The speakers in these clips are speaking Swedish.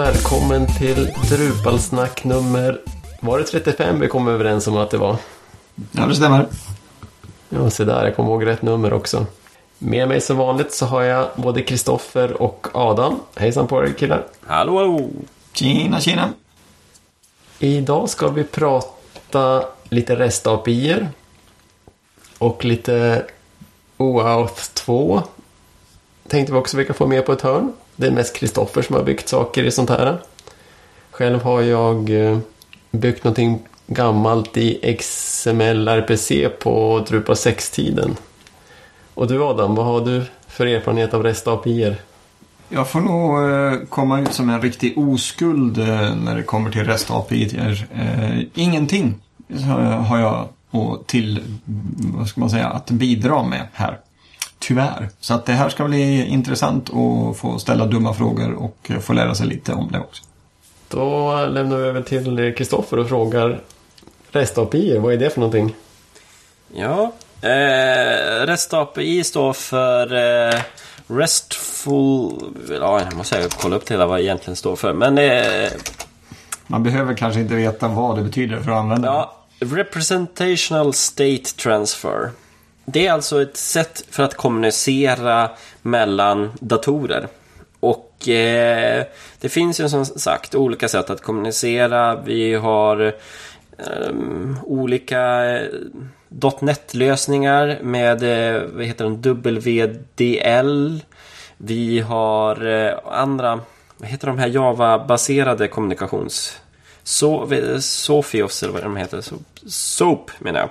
välkommen till Drupalsnack nummer... Var det 35 vi kom överens om att det var? Ja, det stämmer. Ja, se där, jag kommer ihåg rätt nummer också. Med mig som vanligt så har jag både Kristoffer och Adam. Hejsan på er killar. Hallå, hallå! Tjena, tjena. Idag ska vi prata lite REST-API och lite OAuth 2. Tänkte vi också vi kan få med på ett hörn. Det är mest Kristoffer som har byggt saker i sånt här. Själv har jag eh, byggt någonting gammalt i XML RPC på Drupal 6-tiden. Och du Adam, vad har du för erfarenhet av REST API? Jag får nog eh, komma ut som en riktig oskuld eh, när det kommer till REST API. Ingenting har jag till, vad ska man säga, att bidra med här. Tyvärr. Så att det här ska bli intressant att få ställa dumma frågor och få lära sig lite om det också. Då lämnar vi över till Kristoffer och frågar REST API, vad är det för någonting? Ja, eh, REST API står för eh, RESTful... Ja, jag måste kolla upp det hela vad det egentligen står för. Men... Eh, Man behöver kanske inte veta vad det betyder för att använda ja, Representational State Transfer. Det är alltså ett sätt för att kommunicera mellan datorer. Och eh, det finns ju som sagt olika sätt att kommunicera. Vi har eh, olika eh, .NET-lösningar med eh, vad heter den, WDL. Vi har eh, andra, vad heter de här Java-baserade kommunikations... So, Sofios eller vad de heter. SOAP menar jag.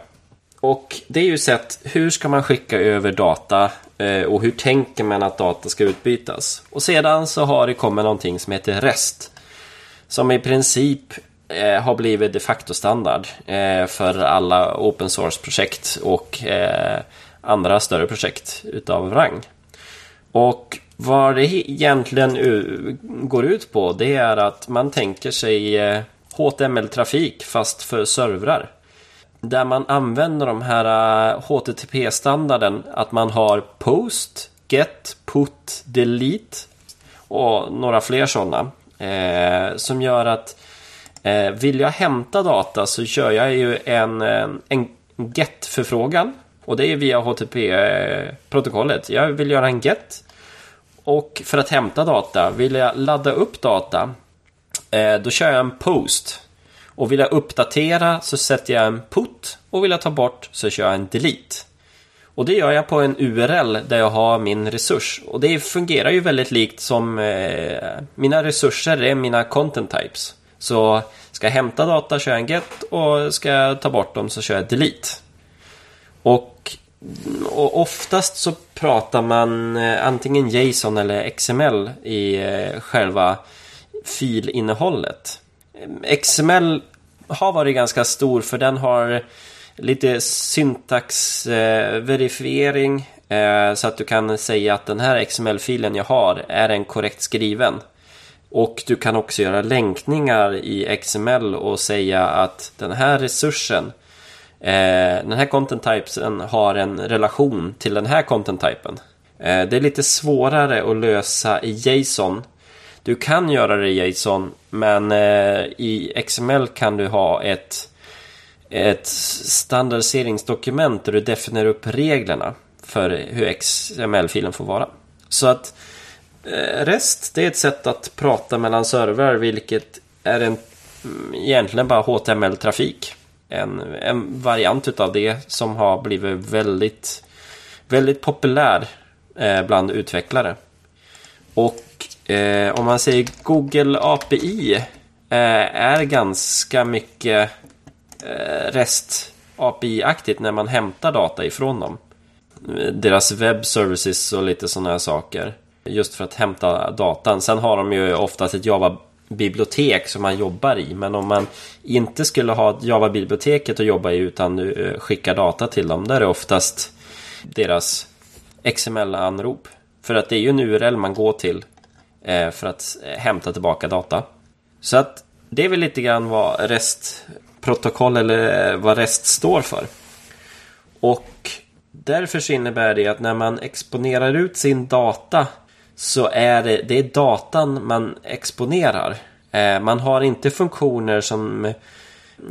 Och det är ju sett, hur ska man skicka över data eh, och hur tänker man att data ska utbytas? Och sedan så har det kommit någonting som heter REST. Som i princip eh, har blivit de facto standard eh, för alla open source-projekt och andra större projekt utav rang. Och vad det egentligen går ut på det är att man tänker sig HTML-trafik fast för servrar. Där man använder de här äh, HTTP-standarden att man har post, get, put, delete och några fler sådana. Eh, som gör att eh, vill jag hämta data så kör jag ju en, eh, en get-förfrågan. Och det är via HTTP-protokollet. Jag vill göra en get. Och för att hämta data, vill jag ladda upp data Eh, då kör jag en post. Och vill jag uppdatera så sätter jag en put. Och vill jag ta bort så kör jag en delete. Och det gör jag på en URL där jag har min resurs. Och det fungerar ju väldigt likt som eh, mina resurser är mina content types. Så ska jag hämta data kör jag en get och ska jag ta bort dem så kör jag delete. Och, och oftast så pratar man eh, antingen JSON eller XML i eh, själva filinnehållet. XML har varit ganska stor för den har lite syntaxverifiering eh, så att du kan säga att den här XML-filen jag har är en korrekt skriven. Och du kan också göra länkningar i XML och säga att den här resursen eh, den här content typen har en relation till den här content typen. Eh, det är lite svårare att lösa i JSON du kan göra det i JSON, men eh, i XML kan du ha ett, ett standardiseringsdokument där du definierar upp reglerna för hur XML-filen får vara. Så att eh, REST, det är ett sätt att prata mellan servrar, vilket är en mm, egentligen bara HTML-trafik. En, en variant utav det som har blivit väldigt, väldigt populär eh, bland utvecklare. Och Eh, om man säger Google API eh, är ganska mycket eh, REST API-aktigt när man hämtar data ifrån dem. Deras web services och lite sådana här saker. Just för att hämta datan. Sen har de ju oftast ett Java-bibliotek som man jobbar i. Men om man inte skulle ha Java-biblioteket att jobba i utan eh, skickar data till dem. Där är det oftast deras XML-anrop. För att det är ju en URL man går till Eh, för att eh, hämta tillbaka data. Så att det är väl lite grann vad REST-protokoll eller eh, vad REST står för. Och därför så innebär det att när man exponerar ut sin data så är det, det är datan man exponerar. Eh, man har inte funktioner som...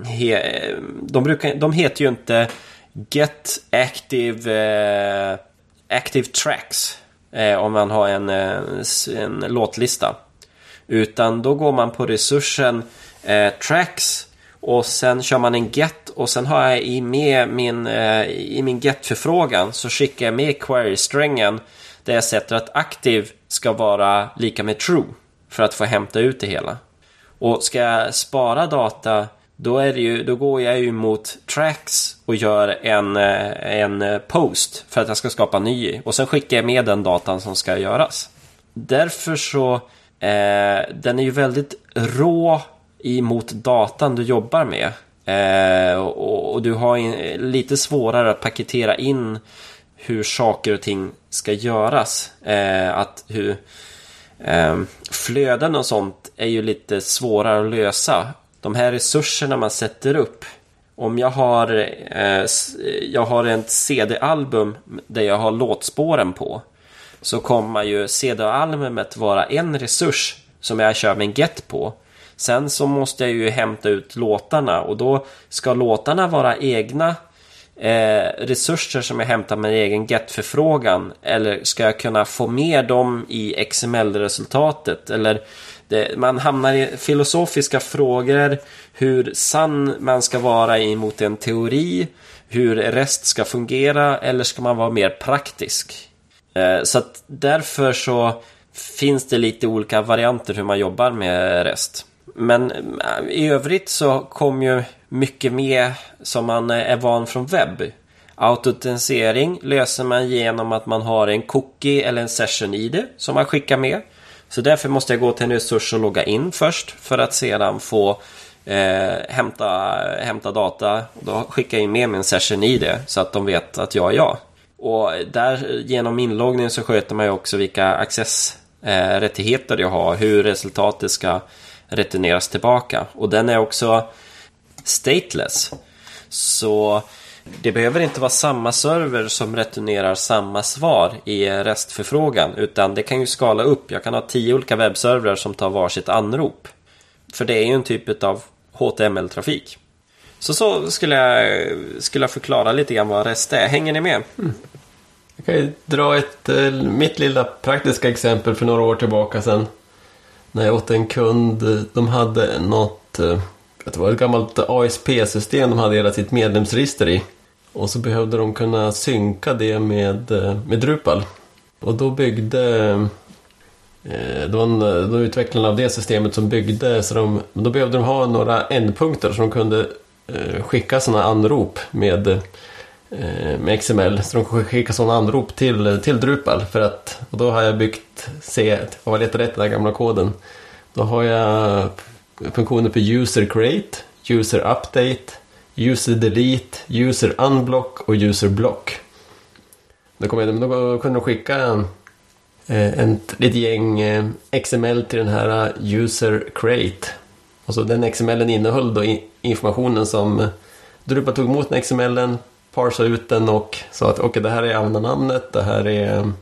He, de, brukar, de heter ju inte Get Active, eh, active Tracks eh, om man har en, eh, en låtlista. Utan då går man på resursen eh, Tracks och sen kör man en get och sen har jag i, med min, eh, i min get-förfrågan så skickar jag med query-strängen där jag sätter att aktiv ska vara lika med true för att få hämta ut det hela. Och ska jag spara data då, är det ju, då går jag ju mot tracks och gör en, eh, en eh, post för att jag ska skapa ny. Och sen skickar jag med den datan som ska göras. Därför så, eh, den är ju väldigt rå emot datan du jobbar med. Eh, och, och, du har in, lite svårare att paketera in hur saker och ting ska göras. Eh, att hur eh, Flöden och sånt är ju lite svårare att lösa. De här resurserna man sätter upp. Om jag har, eh, jag har ett CD-album där jag har låtspåren på. Så kommer ju CD-albumet vara en resurs som jag kör min get på. Sen så måste jag ju hämta ut låtarna och då ska låtarna vara egna eh, resurser som jag hämtar med egen get-förfrågan? Eller ska jag kunna få med dem i XML-resultatet? Eller det, man hamnar i filosofiska frågor, hur sann man ska vara emot en teori, hur rest ska fungera, eller ska man vara mer praktisk? Eh, så att därför så finns det lite olika varianter hur man jobbar med rest. Men eh, i övrigt så kom ju mycket mer som man eh, är van från webb. Autentisering löser man genom att man har en cookie eller en session-id som man skickar med. Så därför måste jag gå till en resurs och logga in först för att sedan få eh, hämta, hämta data. Då skickar jag in med min session i det så att de vet att jag är jag. Och där genom inloggning så sköter man ju också vilka accessrättigheter eh, jag har, hur resultatet ska returneras tillbaka. Och den är också stateless. Så det behöver inte vara samma server som returnerar samma svar i restförfrågan utan det kan ju skala upp. Jag kan ha tio olika webbservrar som tar varsitt anrop. För det är ju en typ av HTML-trafik. Så så skulle jag, skulle jag förklara lite grann vad REST är. Hänger ni med? Mm. Jag kan ju dra ett, eh, mitt lilla praktiska exempel för några år tillbaka sedan. När jag åt en kund, eh, de hade något eh, det var ett gammalt ASP-system de hade hela sitt medlemsregister i. Och så behövde de kunna synka det med, eh, med Drupal. Och då byggde eh, Det var då utvecklarna av det systemet som byggde, så de, då behövde de ha några ändpunkter eh, så de kunde skicka sådana anrop med, med XML. Så de kunde skicka sådana anrop till, till Drupal. För att, och då har jag byggt, se, om jag letar rätt den där gamla koden. Då har jag funktioner för user create, user update, user delete, user unblock och user block. Då, kom jag, då kunde de skicka eh, en, eh, ett gäng XML till den här eh, user create. Och så den XMLen innehöll då informationen som eh, Drupa tog emot den XMLen, parsade ut den och sa att okay, det här är användarnamnet, det här är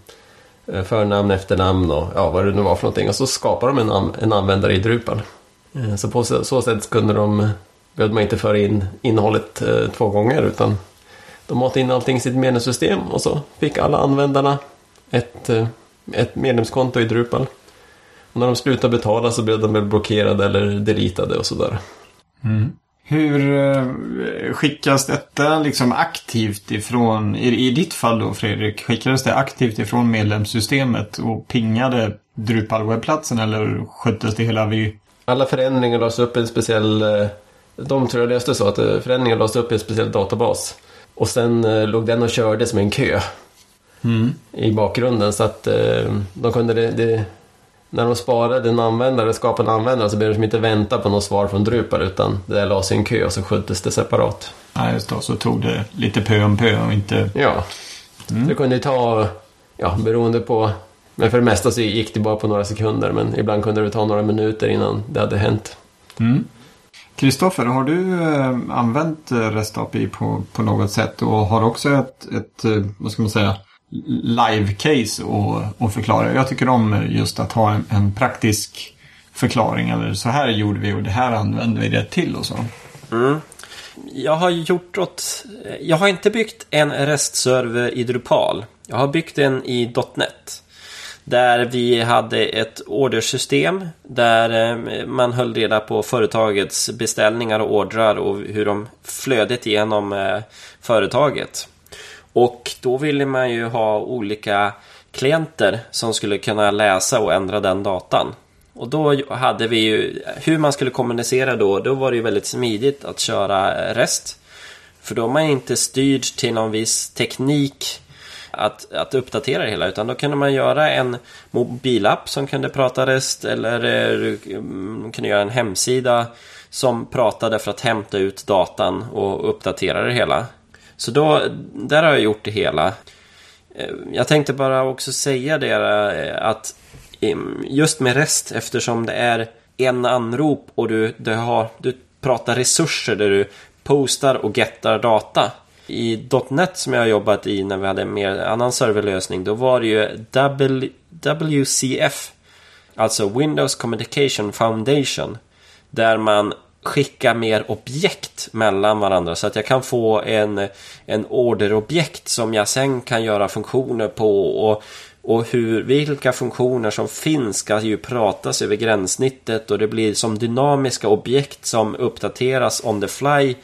förnamn, efternamn och ja, vad det nu var för någonting. Och så skapar de en, en användare i Drupal. Så på så sätt kunde de, behövde man inte föra in innehållet eh, två gånger utan de matade in allting i sitt medlemssystem och så fick alla användarna ett, eh, ett medlemskonto i Drupal. Och när de slutade betala så blev de väl blockerade eller deletade och sådär. Mm. Hur skickas detta liksom aktivt ifrån, i, i ditt fall då Fredrik, skickades det aktivt ifrån medlemssystemet och pingade Drupal-webbplatsen eller sköttes det hela vid alla förändringar lades upp i en speciell... Eh, de tror jag löste så att eh, förändringar lades upp i en speciell databas. Och sen eh, låg den och körde som en kö. Mm. I bakgrunden så att de kunde... Det, det, när de sparade en användare, skapade en användare så behövde de inte vänta på något svar från Drupal utan det där lades i en kö och så sköttes det separat. Ja, just det. Så tog det lite pö om pö och inte... Ja. Mm. Det kunde ju ta, ja, beroende på men för det mesta så gick det bara på några sekunder, men ibland kunde det ta några minuter innan det hade hänt. Kristoffer, har du eh, använt eh, REST API på, på något sätt och har också ett, ett, eh, vad ska man säga, live-case att förklara. Jag tycker om just att ha en, en, praktisk förklaring. Eller så här gjorde vi och det här använde vi det till och så. Mm. Jag har gjort åt... Jag har inte byggt en Rest-server i Drupal. Jag har byggt en i .NET. Där vi hade ett ordersystem där eh, man höll reda på företagets beställningar och ordrar och hur de flödet genom eh, företaget. Och då ville man ju ha olika klienter som skulle kunna läsa och ändra den datan. Och då hade vi ju hur man skulle kommunicera då. Då var det ju väldigt smidigt att köra REST. För då är man inte styrd till någon viss teknik att, att uppdatera det hela. Utan då kunde man göra en mobilapp som kunde prata REST eller eh, du mm, kunde göra en hemsida som pratade för att hämta ut datan och uppdatera det hela. Så då, där har jag gjort det hela. Eh, jag tänkte bara också säga det eh, att just med REST eftersom det är en anrop och du, du, har, du pratar resurser där du postar och gettar data. I .NET som jag har jobbat i när vi hade en mer annan serverlösning då var det ju w, WCF Alltså Windows Communication Foundation Där man skickar mer objekt mellan varandra så att jag kan få en, en orderobjekt som jag sen kan göra funktioner på och och hur, vilka funktioner som finns ska ju pratas över gränssnittet och det blir som dynamiska objekt som uppdateras on the fly.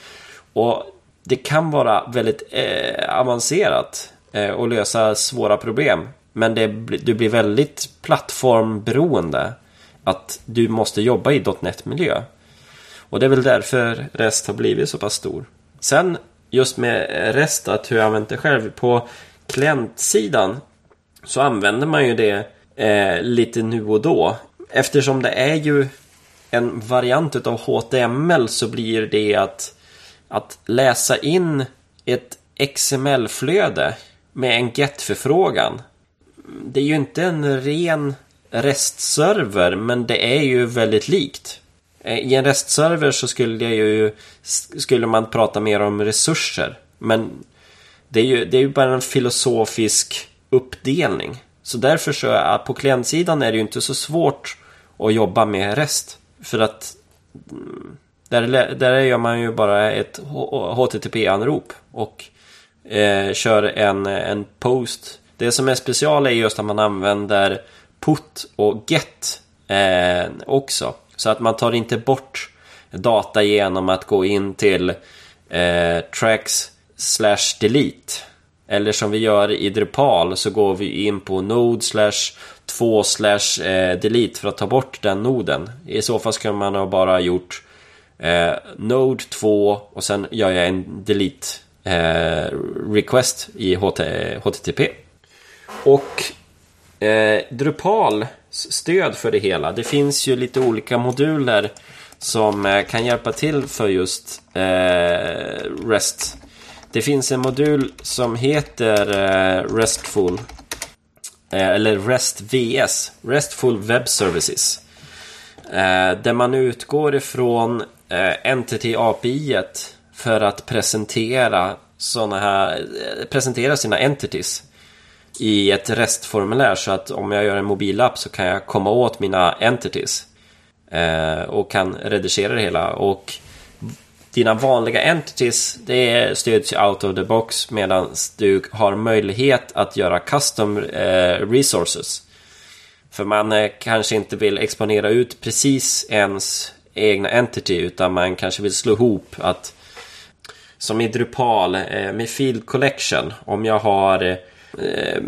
Och det kan vara väldigt eh, avancerat eh, och lösa svåra problem. Men det, du blir väldigt plattformberoende. Att du måste jobba i .NET-miljö. Och det är väl därför REST har blivit så pass stor. Sen just med REST, att hur jag använt det själv. På klientsidan så använder man ju det eh, lite nu och då. Eftersom det är ju en variant av HTML så blir det att, att läsa in ett XML-flöde med en GET-förfrågan. Det är ju inte en ren REST-server men det är ju väldigt likt. Eh, I en REST-server så skulle, ju, skulle man prata mer om resurser. Men det är ju, det är ju bara en filosofisk uppdelning. Så därför så är på klientsidan är det ju inte så svårt att jobba med REST. För att mm, där, där gör man ju bara ett HTTP-anrop och eh, kör en, en post. Det som är special är just att man använder put och get eh, också. Så att man tar inte bort data genom att gå in till eh, tracks slash delete eller som vi gör i Drupal så går vi in på node slash 2 slash eh, delete för att ta bort den noden. I så fall skulle man ha bara gjort eh, node 2 och sen gör jag en delete eh, request i HT, HTTP. Och eh, Drupal stöd för det hela. Det finns ju lite olika moduler som eh, kan hjälpa till för just eh, REST det finns en modul som heter uh, RESTful. Eh, eller REST VS. RESTful Web Services. Eh, där man utgår ifrån Eh, Entity API för att presentera såna här, eh, presentera sina entities i ett restformulär så att om jag gör en mobilapp så kan jag komma åt mina entities eh, och kan redigera det hela och dina vanliga entities det stöds ju out of the box medan du har möjlighet att göra custom eh, resources. För man eh, kanske inte vill exponera ut precis ens egna entity utan man kanske vill slå ihop att som i Drupal eh, med Field Collection om jag har eh,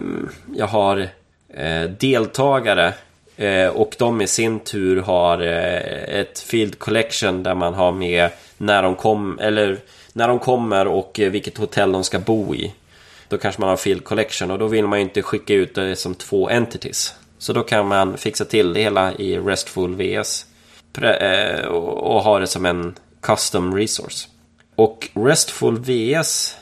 jag har eh, deltagare eh, och de i sin tur har eh, ett Field Collection där man har med när de, kom, eller när de kommer och eh, vilket hotell de ska bo i. Då kanske man har field collection och då vill man ju inte skicka ut det som två entities. Så då kan man fixa till det hela i RESTful VS Eh, och, och ha det som en custom resource. Och RESTful VS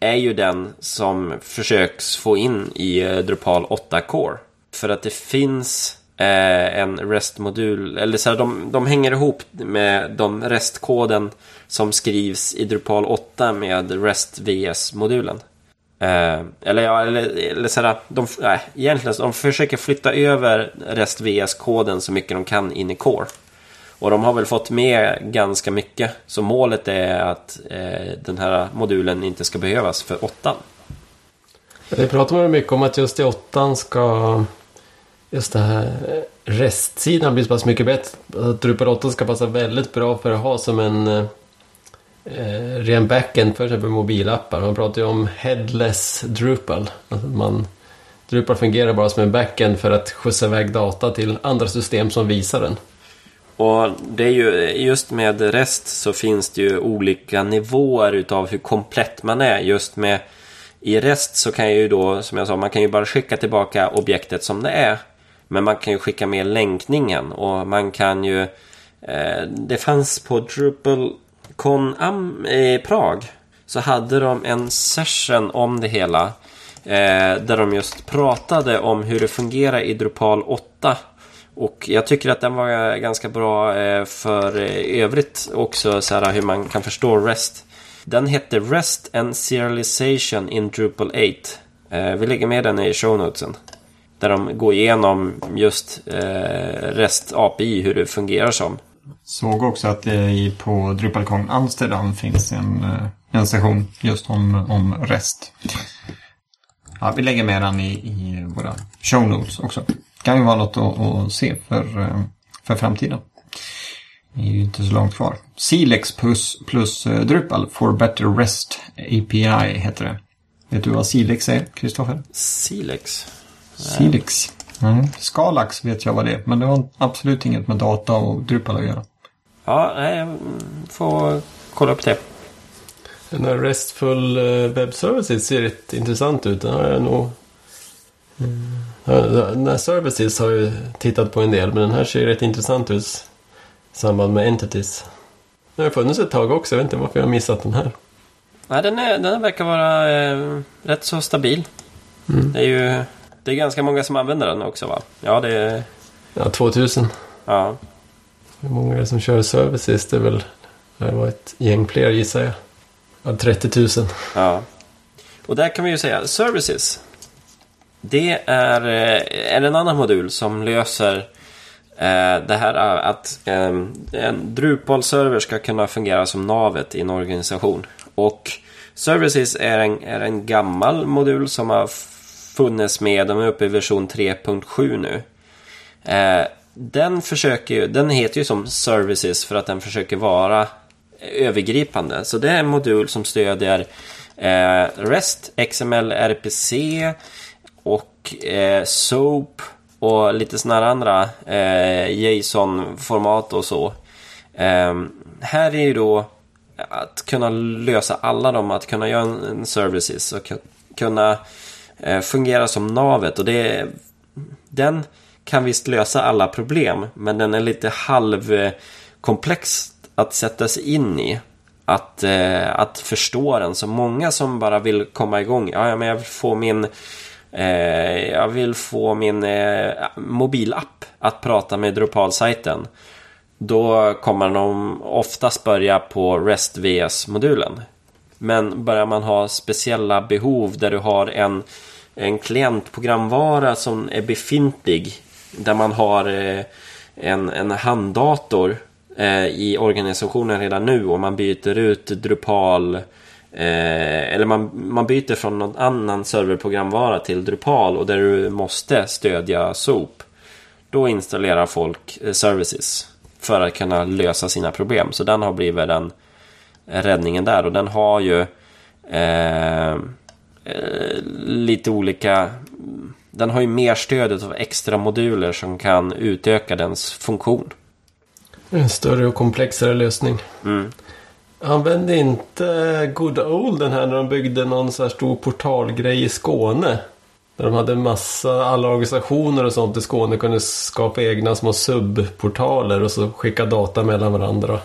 är ju den som försöks få in i eh, Drupal 8 Core. För att det finns eh, en REST-modul, eller så här, de, de hänger ihop med de REST-koden som skrivs i Drupal 8 med REST VS-modulen. Eh, eller ja, eller, eller sådär, de, nej, egentligen de försöker flytta över REST-VS-koden så mycket de kan in i Core. Och de har väl fått med ganska mycket. Så målet är att eh, den här modulen inte ska behövas för åttan. Det pratar man mycket om att just i åttan ska just det här eh, restsidan bli så pass mycket bättre. Att Drupal 8 ska passa väldigt bra för att ha som en eh, eh ren backend för exempel mobilappar. Man pratar ju om headless Drupal. Alltså man, Drupal fungerar bara som en backend för att skjutsa iväg data till andra system som visar den. Och det är ju just med REST så finns det ju olika nivåer utav hur komplett man är. Just med i REST så kan ju då, som jag sa, man kan ju bara skicka tillbaka objektet som det är. Men man kan ju skicka med länkningen och man kan ju... Eh, det fanns på DrupalCon Am, eh, Prag så hade de en session om det hela. Eh, där de just pratade om hur det fungerar i Drupal 8 och jag tycker att den var eh, ganska bra eh, för eh, övrigt också så här, hur man kan förstå REST. Den hette REST and Serialization in Drupal 8. Vi lägger med den i show notesen. Där de går igenom just REST API, hur det fungerar som. Såg också att det på DrupalCon Amsterdam finns en, en session just om, om REST. Ja, vi lägger med den i, i våra show notes också kan ju vara något att, att se för, eh, för framtiden. Det är ju inte så långt kvar. Silex plus, plus uh, Drupal for better rest API heter det. Vet du vad Silex är, Kristoffer? Silex? Silex. Mm. Skalax vet jag vad det är, men det har absolut inget med data och Drupal att göra. Ja, jag får kolla upp det. Den här RESTful eh, Web Services ser rätt intressant ut. Den har jag nog mm. Den här Services har jag tittat på en del, men den här ser rätt intressant ut i samband med Entities. Den har funnits ett tag också, jag vet inte varför jag har missat den här. Nej, den, är, den verkar vara eh, rätt så stabil. Mm. Det är ju det är ganska många som använder den också va? Ja, det är... Ja, 2000. Ja. Hur många är det som kör Services? Det är väl det var ett gäng fler gissar jag. Ja, 30 000. Ja. Och där kan vi ju säga Services. Det är, eh, är en annan modul som löser eh, det här eh, att eh, en Drupal-server ska kunna fungera som navet i en organisation. Och Services är en, är en gammal modul som har funnits med, de är uppe i version 3.7 nu. Eh, den, försöker, den heter ju som Services för att den försöker vara övergripande. Så det är en modul som stödjer REST, XML, RPC, och eh, SOAP och lite sådana här andra eh, JSON-format och så. Eh, här är ju då att kunna lösa alla dem, att kunna göra en, en services och kunna eh, fungera som navet. Och det, den kan visst lösa alla problem, men den är lite halvkomplex att sätta sig in i. Att, eh, att förstå den. Så många som bara vill komma igång. Ja, men jag vill få min Eh, jag vill få min eh, mobilapp att prata med Drupal-sajten. Då kommer de oftast börja på REST-VS-modulen. Men börjar man ha speciella behov där du har en, en klientprogramvara som är befintlig. Där man har eh, en, en handdator eh, i organisationen redan nu och man byter ut Drupal Eh, eller man, man byter från någon annan serverprogramvara till Drupal och där du måste stödja SOAP. Då installerar folk eh, services för att kunna lösa sina problem. Så den har blivit den räddningen där och den har ju eh, eh lite olika den har ju mer stödet av extra moduler som kan utöka dens funktion. En större och komplexare lösning. Mm. Använde inte Good Old den här när de byggde någon så här stor portalgrej i Skåne? Där de hade massa, alla organisationer och sånt i Skåne kunde skapa egna små subportaler och så skicka data mellan varandra.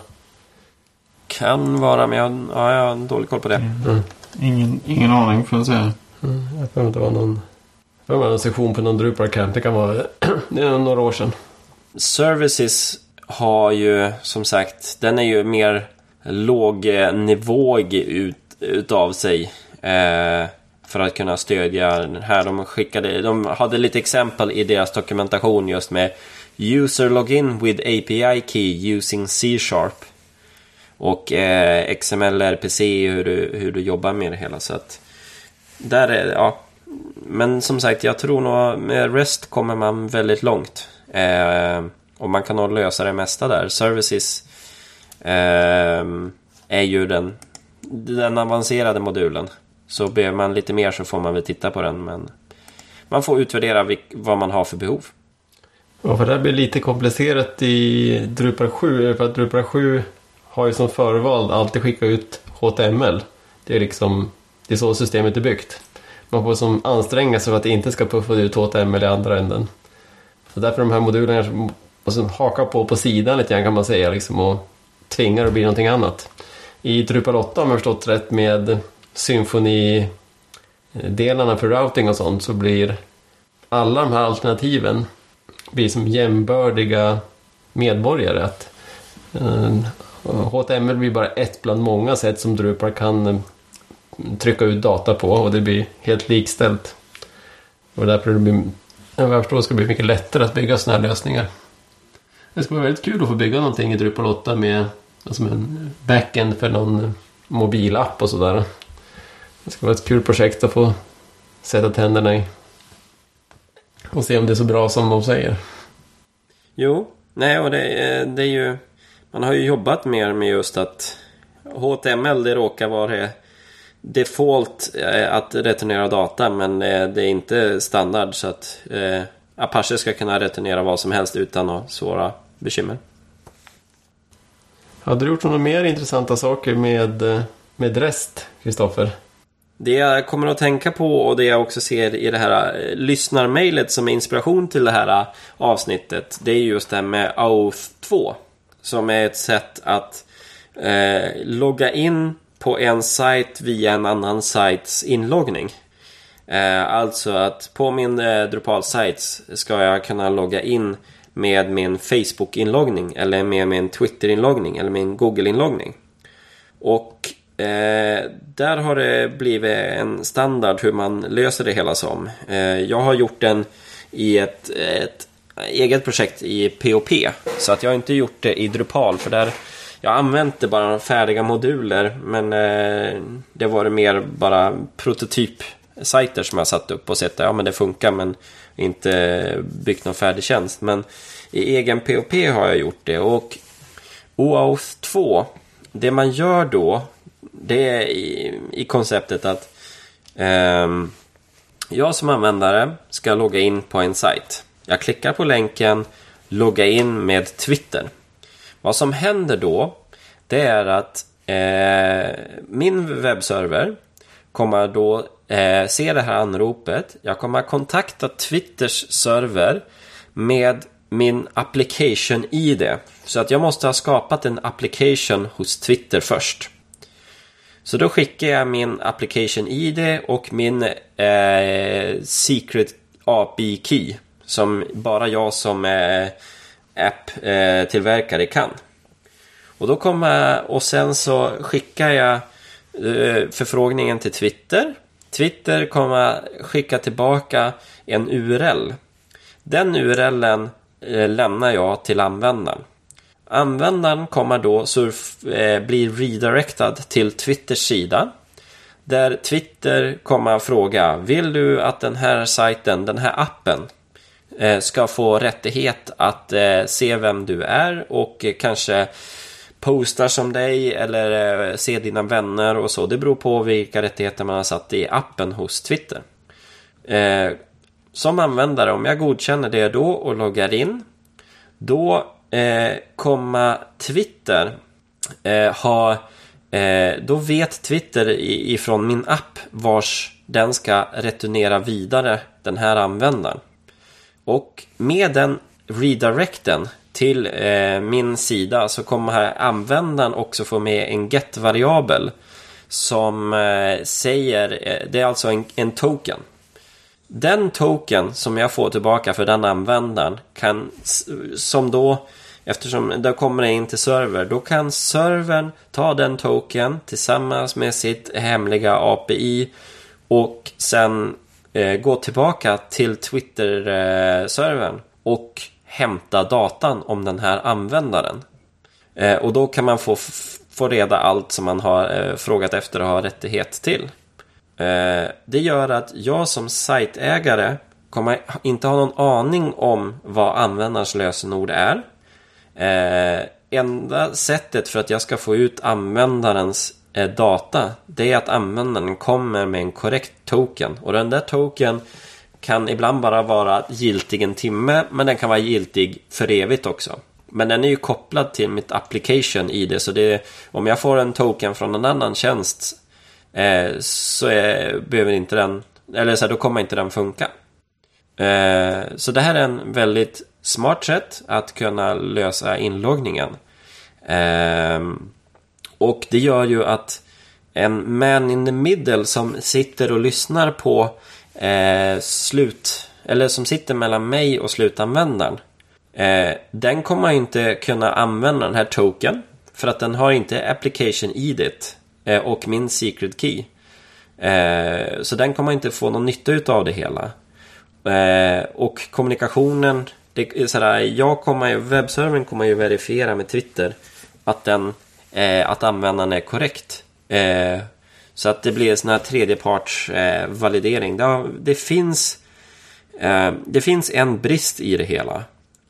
Kan vara, men jag, ja, jag har dålig koll på det. Mm. Ingen, ingen aning får jag säga. Mm, jag tror det var någon, det var någon sektion på någon Drupal camp. Det kan vara det är några år sedan. Services har ju som sagt, den är ju mer lågnivåig eh, ut, utav sig. Eh, för att kunna stödja den här. De, skickade, de hade lite exempel i deras dokumentation just med User login with API key using C-sharp. Och eh, XML, RPC, hur du, hur du jobbar med det hela. Så att där är ja. Men som sagt, jag tror nog med REST kommer man väldigt långt. Eh, och man kan nog lösa det mesta där. Services eh, Ehm, är ju den, den avancerade modulen. Så behöver man lite mer så får man väl titta på den. Men man får utvärdera vad man har för behov. Ja, för det här blir lite komplicerat i Drupal 7. Eh, för att Drupal 7 har ju som förvald alltid skicka ut HTML. Det är liksom det är så systemet är byggt. Man får som anstränga sig för att det inte ska puffa ut HTML i andra änden. Så därför de här modulerna måste haka på på sidan lite grann kan man säga liksom och tvingar att bli någonting annat. I Drupal 8 om jag förstått rätt med symfonidelarna för routing och sånt så blir alla de här alternativen blir som jämbördiga medborgare. Att, eh, HTML blir bara ett bland många sätt som Drupal kan eh, trycka ut data på och det blir helt likställt. Och därför det blir, jag förstår ska det bli mycket lättare att bygga sådana här lösningar. Det ska vara väldigt kul att få bygga någonting i Drupal 8 med alltså en backend för någon mobilapp och sådär. Det ska vara ett kul projekt att få sätta tänderna i. Och se om det är så bra som de säger. Jo, nej och det, eh, det är ju... Man har ju jobbat mer med just att HTML det råkar vara default eh, att returnera data men eh, det är inte standard så att eh, Apache ska kunna returnera vad som helst utan att svåra bekymmer. Hade du gjort några mer intressanta saker med, eh, med REST, Kristoffer? Det jag kommer att tänka på och det jag också ser i det här eh, lyssnarmailet som är inspiration till det här eh, avsnittet. Det är just det här med AUF 2. Som är ett sätt att eh, logga in på en sajt via en annan sajts inloggning. Eh, alltså att på min eh, Drupal-sajt ska jag kunna logga in med min Facebook-inloggning eller med min Twitter-inloggning eller min Google-inloggning. Och Eh, där har det blivit en standard hur man löser det hela som. Eh, jag har gjort den i ett, ett, eget projekt i POP. Så att jag har inte gjort det i Drupal för där jag har använt det bara färdiga moduler men eh, det var mer bara prototypsajter som jag satt upp och sett att ja, men det funkar men inte byggt någon färdig tjänst. Men i egen POP har jag gjort det och OAuth 2 det man gör då det är i, i konceptet att eh, jag som användare ska logga in på en sajt. Jag klickar på länken logga in med Twitter. Vad som händer då det är att eh, min webbserver kommer då eh, se det här anropet. Jag kommer kontakta Twitters server med min application ID. Så att jag måste ha skapat en application hos Twitter först. Så då skickar jag min application ID och min eh, secret API key som bara jag som eh, app-tillverkare kan. Och då kommer och sen så skickar jag eh, förfrågningen till Twitter. Twitter kommer skicka tillbaka en URL. Den URLen eh, lämnar jag till användaren. Användaren kommer då surf, eh, bli redirectad till Twitters sida. Där Twitter kommer att fråga Vill du att den här sajten, den här appen eh, ska få rättighet att eh, se vem du är och eh, kanske postar som dig eller ser se dina vänner och så. Det beror på vilka rättigheter man har satt i appen hos Twitter. Eh, som användare, om jag godkänner det då och loggar in då eh, kommer Twitter eh, ha eh, då vet Twitter ifrån min app vars den ska returnera vidare den här användaren. Och med den redirecten till eh, min sida så kommer här användaren också få med en get-variabel som eh, säger, eh, det är alltså en, en token. Den token som jag får tillbaka för den användaren kan, som då Eftersom det kommer in till server, då kan servern ta den token tillsammans med sitt hemliga API och sen eh, gå tillbaka till Twitter-servern eh, och hämta datan om den här användaren. Eh, och då kan man få, få reda allt som man har eh, frågat efter och har rättighet till. Eh, det gör att jag som sajtägare kommer inte ha någon aning om vad användarens lösenord är. Eh, enda sättet för att jag ska få ut användarens eh, data det är att användaren kommer med en korrekt token. Och den där token kan ibland bara vara giltig en timme men den kan vara giltig för evigt också. Men den är ju kopplad till mitt application i det så det, om jag får en token från en annan tjänst eh, så är, behöver inte den, eller så här, då kommer inte den funka. Eh, så det här är en väldigt smart sätt att kunna lösa inloggningen. Eh, och det gör ju att en man in the middle som sitter och lyssnar på eh, slut, eller som sitter mellan mig och slutanvändaren. Eh, den kommer inte kunna använda den här token för att den har inte application idet eh, och min secret key. Eh, så den kommer inte få någon nytta av det hela. Eh, och kommunikationen, det är sådär, jag kommer, webbservern kommer ju verifiera med Twitter att, den, eh, att användaren är korrekt. Eh, så att det blir en sån här tredjepartsvalidering. eh. Det, det finns, eh, det finns en brist i det hela.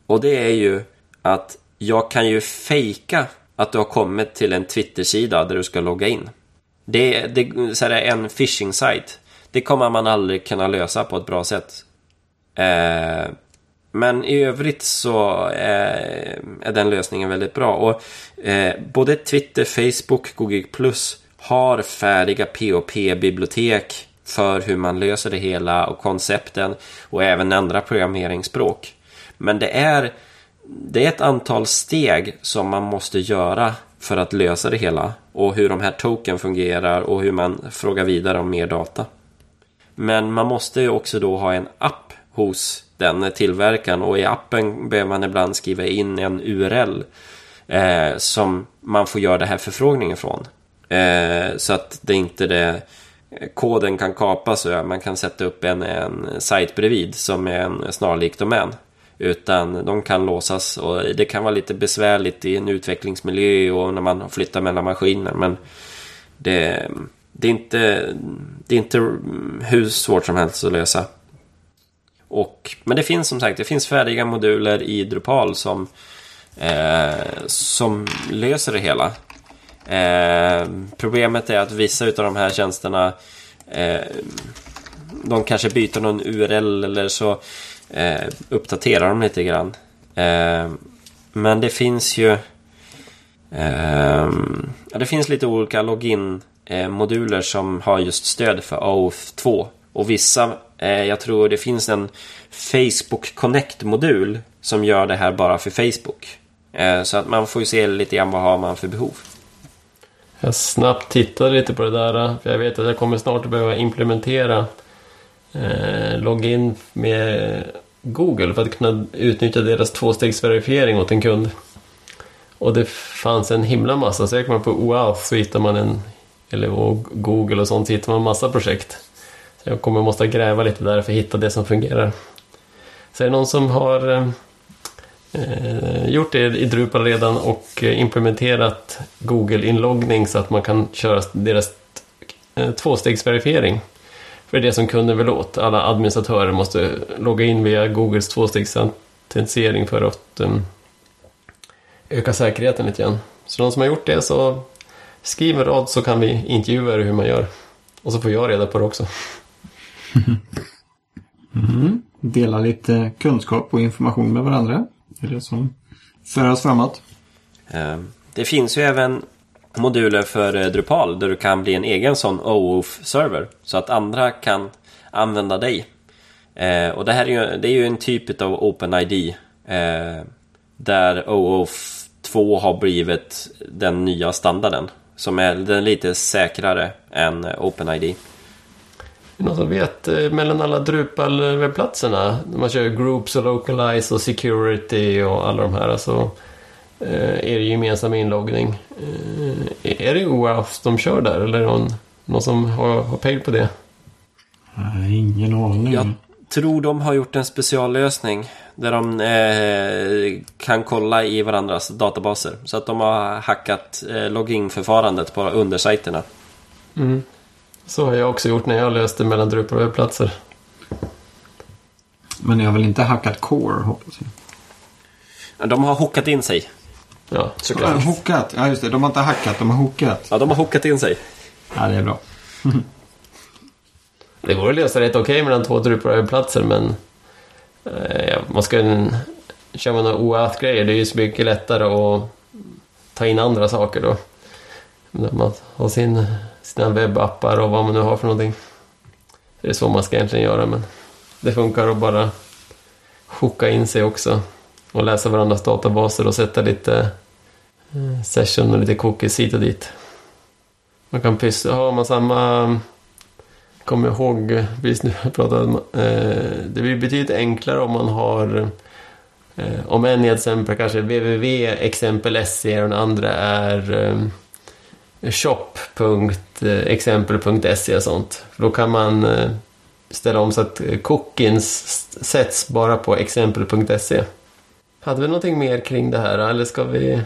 Och det är ju att jag kan ju fejka att du har kommit till en Twitter-sida där du ska logga in. Det, det så här, en phishing-sajt. Det kommer man aldrig kunna lösa på ett bra sätt. Eh, men i övrigt så eh, är den lösningen väldigt bra. Och eh, både Twitter, Facebook, Google Plus har färdiga POP-bibliotek för hur man löser det hela och koncepten och även andra programmeringsspråk. Men det är, det är ett antal steg som man måste göra för att lösa det hela och hur de här token fungerar och hur man frågar vidare om mer data. Men man måste ju också då ha en app hos den tillverkaren och i appen behöver man ibland skriva in en URL eh, som man får göra den här förfrågningen från. Eh, så att det inte det koden kan kapas och man kan sätta upp en, en sajt bredvid som är en snarlik domän. Utan de kan låsas och det kan vara lite besvärligt i en utvecklingsmiljö och när man flyttar mellan maskiner. Men det, det, är, inte, det är inte hur svårt som helst att lösa. Och, men det finns som sagt det finns färdiga moduler i Drupal som, eh, som löser det hela. Eh, problemet är att vissa av de här tjänsterna eh, de kanske byter någon URL eller så eh, uppdaterar de lite grann. Eh, men det finns ju eh, ja, det finns lite olika login-moduler eh, som har just stöd för AOF 2. Och vissa, eh, jag tror det finns en Facebook Connect-modul som gör det här bara för Facebook. Eh, så att man får ju se lite grann vad har man för behov. Jag snabbt tittade lite på det där. För jag vet att jag kommer snart att behöva implementera eh, login med Google för att kunna utnyttja deras tvåstegsverifiering åt en kund. Och det fanns en himla massa. Söker man på OAuth så hittar man en, eller Google och sånt, så hittar man massa projekt. Så jag kommer måste gräva lite där för att hitta det som fungerar. Så är det någon som har eh, eh, gjort det i Drupal redan och eh, implementerat Google-inloggning så att man kan köra deras eh, tvåstegsverifiering. För det som kunden vill åt. Alla administratörer måste logga in via Googles tvåstegsautentisering för att um, öka säkerheten lite grann. Så de som har gjort det så skriv en rad så kan vi intervjua er hur man gör. Och så får jag reda på det också. Mm. Dela lite kunskap och information med varandra. Det är det som för oss framåt. Det finns ju även moduler för eh, Drupal där du kan bli en egen sån OAuth-server så att andra kan använda dig. Ehm, och det här är ju, det är ju en typ av OpenID eh, där OAuth 2 har blivit den nya standarden som är den lite säkrare än OpenID. Är någon som vet eh, mellan alla Drupal-webbplatserna, när man kör Groups och Localize och Security och alla de här, alltså Eh, är det gemensam inloggning. Eh, är det OAuth de kör där eller är det någon, någon som har, har pejl på det? Nej, ingen aning. Jag tror de har gjort en speciallösning. Där de eh, kan kolla i varandras databaser. Så att de har hackat eh, login-förfarandet på undersajterna. Mm. Så har jag också gjort när jag löste mellan Drupal och webbplatser. Men jag har väl inte hackat core, hoppas jag. De har hookat in sig. Ja, Ja, såklart. hookat. Ja, just det. De har inte hackat, de har hookat. Ja, de har hookat in sig. Ja, det är bra. Det går att lösa rätt okej mellan två Drupal och webbplatser men eh, ja, man ska en, kör man några OAuth-grejer det är ju så mycket lättare att ta in andra saker då. När man har sin, sina webbappar och vad man nu har för någonting. Det är så man ska egentligen göra men det funkar att bara hooka in sig också och läsa varandras databaser och sätta lite eh, session och lite cookies hit och dit. Man kan pyssla, har man samma kommer ihåg, precis nu jag pratade om, eh, det blir betydligt enklare om man har eh, om en är till exempel kanske www.exempel.se och den andra är eh, shop.exempel.se eh, och sånt. För då kan man eh, ställa om så att eh, cookies cookins sätts bara på exempel.se. Hade vi någonting mer kring det här eller ska vi...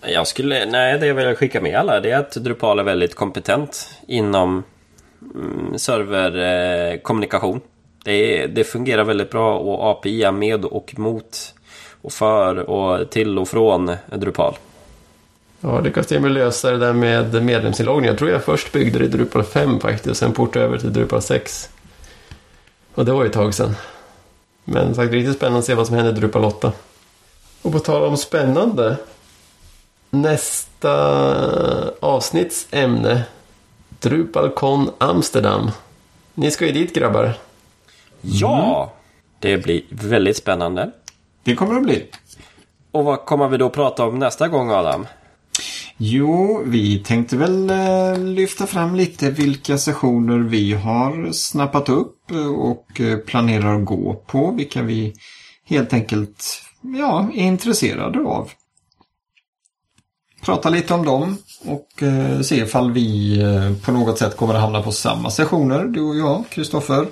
Jag skulle, nej, det jag vill skicka med alla det är att Drupal är väldigt kompetent inom mm, serverkommunikation. Det, det fungerar väldigt bra och API med och mot och för och till och från Drupal. Ja, lyckas med lösa det där med medlemsinloggning. Jag tror jag först byggde det i Drupal 5 faktiskt och sen portade över till Drupal 6. Och det var ju ett tag sedan. Men sagt, riktigt spännande att se vad som händer i Drupal 8. Och på tal om spännande. Nästa avsnitts ämne. DrupalCon Amsterdam. Ni ska ju dit grabbar. Ja! Det blir väldigt spännande. Det kommer det bli. Och vad kommer vi då prata om nästa gång Adam? Jo, vi tänkte väl eh, lyfta fram lite vilka sessioner vi har snappat upp eh, och eh, planerar att gå på. Vilka vi helt enkelt ja, är intresserade av. Prata lite om dem och se ifall vi på något sätt kommer att hamna på samma sessioner, du och jag, Kristoffer.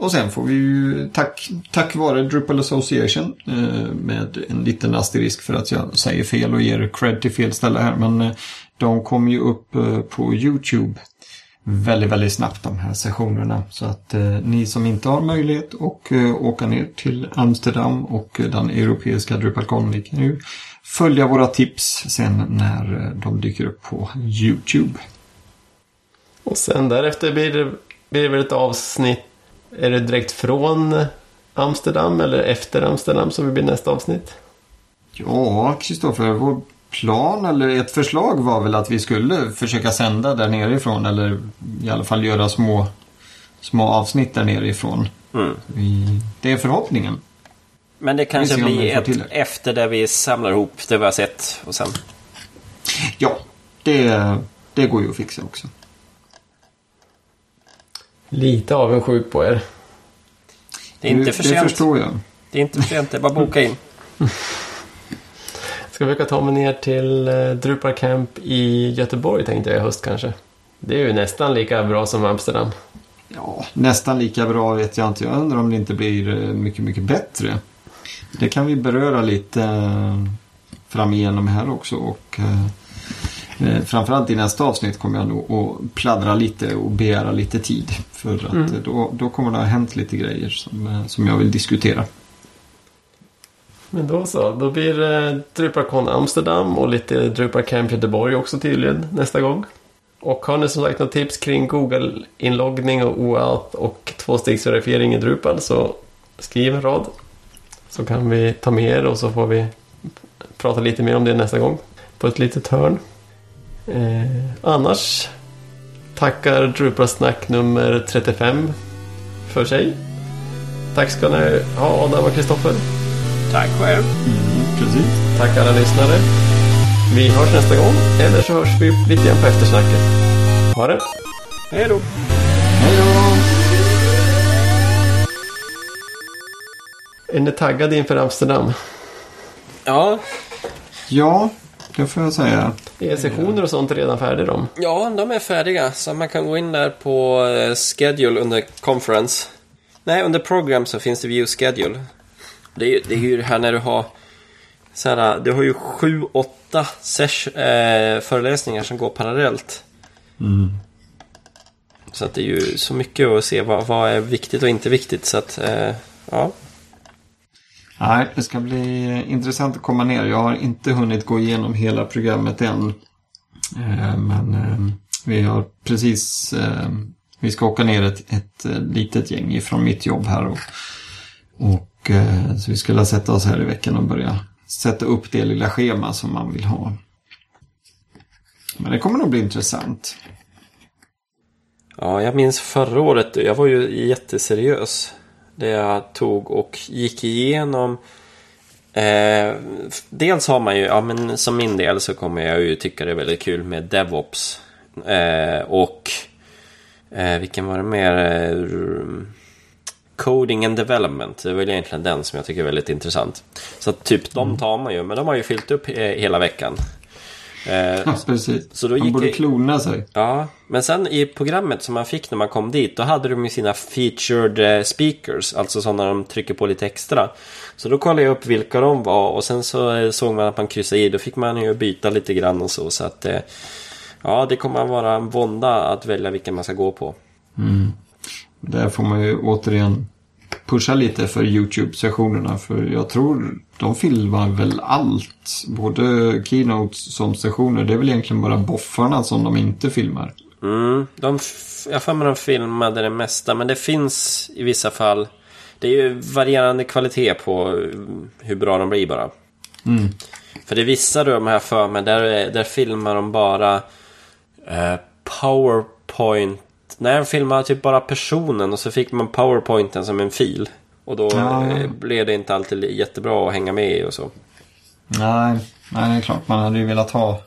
Och sen får vi ju, tack, tack vare Drupal Association, eh, med en liten asterisk för att jag säger fel och ger cred till fel ställe här, men eh, de kom ju upp eh, på YouTube väldigt, väldigt snabbt de här sessionerna. Så att eh, ni som inte har möjlighet att eh, åka ner till Amsterdam och den europeiska DrupalCon, ni kan ju följa våra tips sen när eh, de dyker upp på YouTube. Och sen därefter blir det, blir det väl ett avsnitt. Är det direkt från Amsterdam eller efter Amsterdam som blir nästa avsnitt? Ja, Kristoffer, vår plan eller ett förslag var väl att vi skulle försöka sända där nerifrån eller i alla fall göra små, små avsnitt där nerifrån. Mm. Vi, det är förhoppningen. Men det kanske Vi blir vi ett till det. efter där vi samlar ihop det vi har sett och sen. Ja, det, det går ju att fixa också. Lite avundsjuk på er. Det är inte för det sent. förstår jag. Det är inte för sent, det är bara boka in. Ska vi ta mig ner till eh, Drupal Camp i Göteborg tänkte jag i höst kanske. Det är ju nästan lika bra som Amsterdam. Ja, nästan lika bra vet jag inte. Jag undrar om det inte blir eh, mycket, mycket bättre. Det kan vi beröra lite eh, fram igenom här också. Och, eh, framförallt i nästa avsnitt kommer jag nog att pladdra lite och begära lite tid. För att Mm. eh, då, då kommer det ha hänt lite grejer som, eh, som jag vill diskutera. Men då så, då blir det DrupalCon Amsterdam och lite Drupal Camp Göteborg också tydligen nästa gång. Och har ni som sagt något tips kring Google-inloggning och OAuth och tvåstegsverifiering i Drupal så skriv en rad. Så kan vi ta med er och så får vi prata lite mer om det nästa gång på ett litet hörn. Eh, annars tackar Drupal-snack nummer 35 för sig. Tack ska ni ha Adam och Kristoffer. Tack själv. Precis. Tack alla lyssnare. Vi hörs nästa gång, eller så hörs vi lite grann på eftersnacket. Ha det! Hej då. Hej då! Är ni taggade inför Amsterdam? Ja, Ja, det får jag säga. Är sessioner och sånt redan färdiga de? Ja, de är färdiga. Så man kan gå in där på eh, schedule under conference. Nej, under program så finns det view schedule. Det är, ju- det är ju det här när du har så här, du har ju sju, åtta sesh, eh, föreläsningar som går parallellt. Så att det är ju så mycket att se vad, vad är viktigt och inte viktigt. Så att, eh, ja. Nej, det ska bli intressant att komma ner. Jag har inte hunnit gå igenom hela programmet än. Eh, men eh, vi har precis... Eh, vi ska åka ner ett, ett litet gäng ifrån mitt jobb här. Och, och så vi skulle sätta oss här i veckan och börja sätta upp det lilla schema som man vill ha. Men det kommer nog bli intressant. Ja, jag minns förra året, jag var ju jätteseriös. Det jag tog och gick igenom. Eh, dels har man ju, ja men som min del så kommer jag ju tycka det är väldigt kul med DevOps. Eh, och eh, vilken var det mer? Eh, Coding and Development. Det är väl egentligen den som jag tycker är väldigt intressant. Så typ de tar man ju, men de har ju fyllt upp eh, hela veckan. Eh, Ja, precis. Så då gick borde jag- klona sig. Ja, men sen i programmet som man fick när man kom dit, då hade de ju sina featured eh, speakers, alltså sådana de trycker på lite extra. Så då kollade jag upp vilka de var och sen så eh, såg man att man kryssade i, då fick man ju byta lite grann och så. Så att, ja, det kommer att vara en vånda att välja vilken man ska gå på. Där får man ju återigen pusha lite för YouTube-sessionerna. För jag tror de filmar väl allt. Både keynotes som sessioner. Det är väl egentligen bara boffarna som de inte filmar. Mm, de, jag för mig de filmade det mesta, men det finns i vissa fall. Det är ju varierande kvalitet på eh, hur bra de blir bara. För det är vissa de här för mig, där, där filmar de bara eh, Powerpoint. Nej, de filmar typ bara personen och så fick man Powerpointen som en fil. Och då Ja, eh, blev det inte alltid jättebra att hänga med i och så. Nej, nej, det är klart. Man hade ju velat ha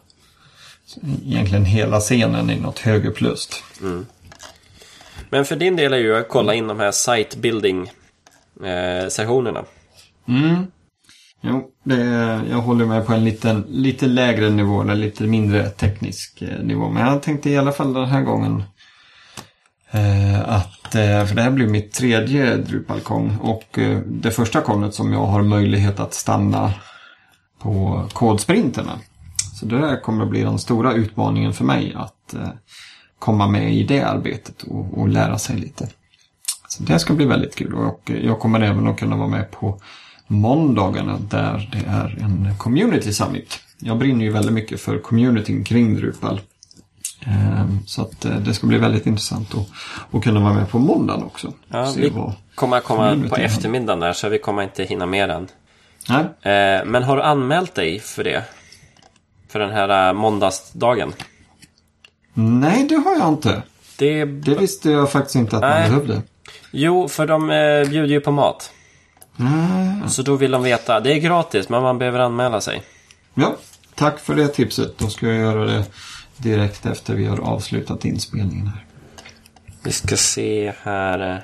egentligen hela scenen i något högerplust. Men för din del är ju att kolla in de här site building eh, sessionerna. Mm. Jo, det, jag håller mig på en liten, lite lägre nivå, eller lite mindre teknisk eh, nivå. Men jag tänkte i alla fall den här gången Eh, att, eh, för det här blir mitt tredje Drupalkong och eh, det första konet som jag har möjlighet att stanna på kodsprinterna. Så det här kommer att bli den stora utmaningen för mig att komma med i det arbetet och, och lära sig lite. Så det ska bli väldigt kul och jag kommer även att kunna vara med på måndagarna där det är en community summit. Jag brinner ju väldigt mycket för communityn kring Drupal. Ehm, Så att eh, det ska bli väldigt intressant att, att kunna vara med på måndagen också. Ja, Se vi kommer att komma på eftermiddagen där så vi kommer inte hinna med den. Nej, Eh, men har du anmält dig för det? För den här eh, måndagsdagen? Nej, det har jag inte. Det... Det visste jag faktiskt inte att man Nej. behövde. Jo, för de eh, bjuder ju på mat. Ah, Så då vill de veta. Det är gratis, men man behöver anmäla sig. Ja, tack för det tipset. Då ska jag göra det direkt efter vi har avslutat inspelningen här. Vi ska se här. eh.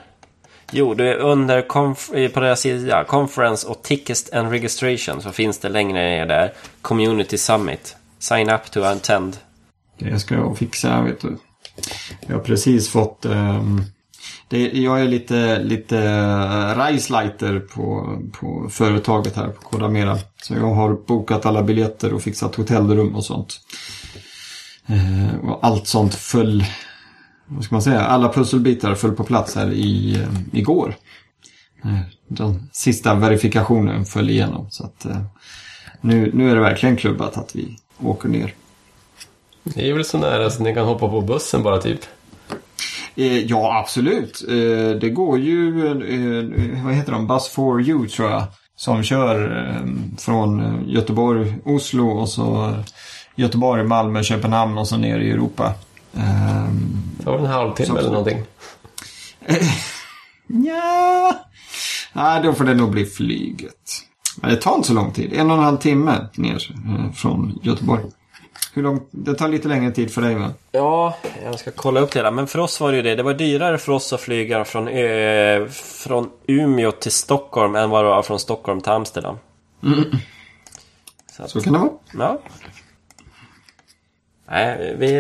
Jo, det är under eh, på deras sida, Conference och Tickets and Registration så finns det längre ner där. Community Summit. Sign up to attend. Det ska jag fixa, vet du. Jag har precis fått... ehm, det, jag är lite, lite uh, Reisleiter på, på företaget här på Kodamera. Så jag har bokat alla biljetter och fixat hotellrum och sånt. Eh, och allt sånt föll... Vad ska man säga? Alla pusselbitar föll på plats här i, eh, igår. Eh, Den sista verifikationen föll igenom. Så att, nu, nu är det verkligen klubbat att vi åker ner. Det är väl så nära så ni kan hoppa på bussen bara typ. Ja, absolut. Det går ju, vad heter de, Bus for you tror jag. Som kör från Göteborg, Oslo och så Göteborg, Malmö, Köpenhamn och så ner i Europa. Eh, Det var en halvtimme eller någonting. ja, Nej, då får det nog bli flyget. Men det tar inte så lång tid. En och en halv timme ner eh, från Göteborg. Hur långt? Det tar lite längre tid för dig va? Ja, jag ska kolla upp det där. Men för oss var det ju det. Det var dyrare för oss att flyga från, ö, från Umeå till Stockholm än vad det var från Stockholm till Amsterdam. Så att, Så kan det vara. ja. Nej, vi,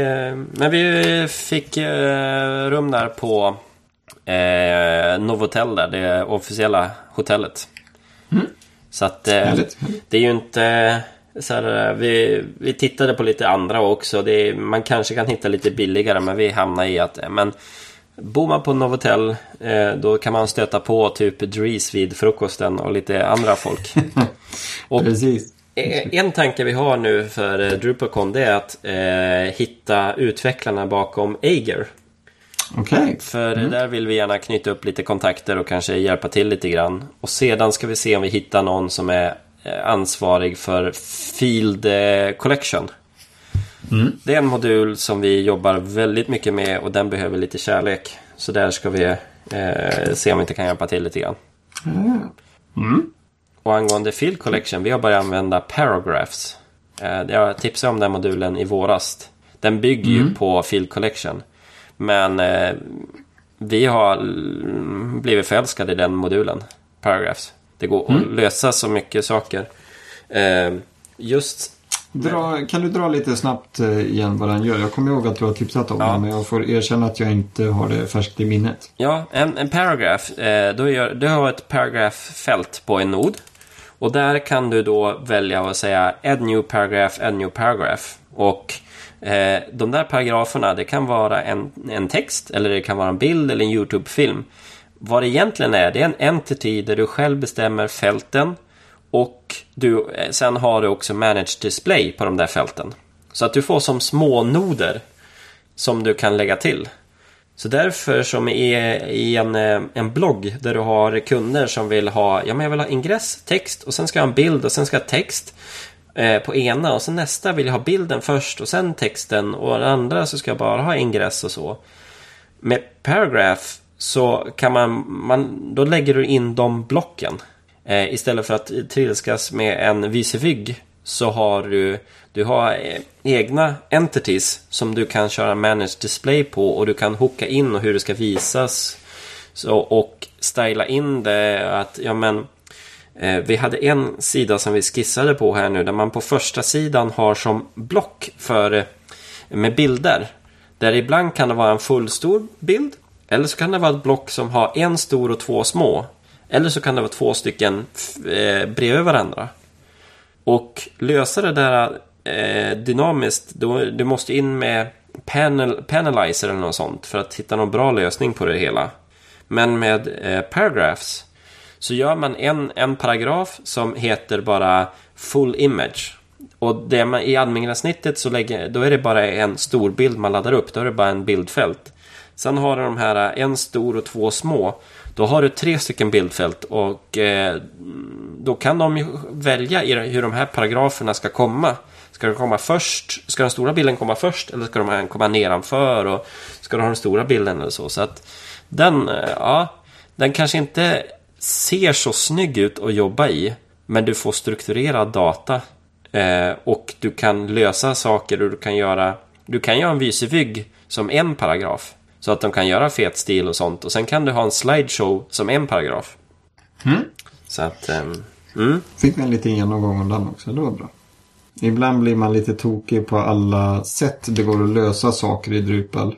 men vi fick eh, rum där på eh, Novotel där, det officiella hotellet. Så att eh, Härligt. det är ju inte så här, vi, vi tittade på lite andra också. Det man kanske kan hitta lite billigare men vi hamnar i att eh, men, Bor man på Novotel eh, då kan man stöta på typ Dries vid frukosten och lite andra folk. Och Precis. Eh, En tanke vi har nu för eh, DrupalCon det är att eh, hitta utvecklarna bakom Ager. Okej. För där vill vi gärna knyta upp lite kontakter och kanske hjälpa till lite grann. Och sedan ska vi se om vi hittar någon som är eh, ansvarig för Field Collection. Det är en modul som vi jobbar väldigt mycket med och den behöver lite kärlek. Så där ska vi eh, se om vi inte kan hjälpa till lite grann. Och angående Field Collection, vi har börjat använda Paragraphs. Eh, Jag tipsade om den modulen i våras. Den bygger ju på Field Collection. Men eh, vi har mm, blivit förälskade i den modulen, Paragraphs. Det går att lösa så mycket saker. Eh, just Dra, kan du dra lite snabbt eh, igen vad den gör? Jag kommer ihåg att du har tipsat om Ja. den, men jag får erkänna att jag inte har det färskt i minnet. Ja, en, en paragraph. Eh, då gör, du har ett paragraph-fält på en nod. Och där kan du då välja att säga add new paragraph, add new paragraph. Och eh, de där paragraferna, det kan vara en, en text, eller det kan vara en bild eller en YouTube-film. Vad det egentligen är, det är en entity där du själv bestämmer fälten. Och du, eh, sen har du också managed display på de där fälten. Så att du får som små noder som du kan lägga till. Så därför som i, i en, eh, en blogg där du har kunder som vill ha, ja men jag vill ha ingress, text och sen ska jag ha en bild och sen ska jag ha text eh, på ena och sen nästa vill jag ha bilden först och sen texten och den andra så ska jag bara ha ingress och så. Med Paragraph så kan man, man då lägger du in de blocken. Eh, istället för att trilskas med en visevygg så har du, du har eh, egna entities som du kan köra manage display på och du kan hooka in och hur det ska visas. Så, och styla in det att, ja men eh, vi hade en sida som vi skissade på här nu där man på första sidan har som block för eh, med bilder. Där ibland kan det vara en fullstor bild. Eller så kan det vara ett block som har en stor och två små. Eller så kan det vara två stycken eh, bredvid varandra. Och lösa det där eh, dynamiskt, då, du måste in med panel, panelizer eller något sånt för att hitta någon bra lösning på det hela. Men med eh, paragraphs så gör man en, en paragraf som heter bara full image. Och det man, i admingränssnittet så lägger, då är det bara en stor bild man laddar upp. Då är det bara en bildfält. Sen har du de här eh, en stor och två små. Då har du tre stycken bildfält och eh, då kan de välja hur de här paragraferna ska komma. Ska de komma först? Ska den stora bilden komma först? Eller ska de komma nedanför? Och ska du ha den stora bilden eller så? Så att den, eh, ja, den kanske inte ser så snygg ut att jobba i. Men du får strukturerad data. Eh, och du kan lösa saker och du kan göra... Du kan göra en vysevygg som en paragraf. Så att de kan göra fet stil och sånt. Och sen kan du ha en slideshow som en paragraf. Så att... ehm, mm. Fick vi en liten genomgång om den också, det var bra. Ibland blir man lite tokig på alla sätt det går att lösa saker i Drupal.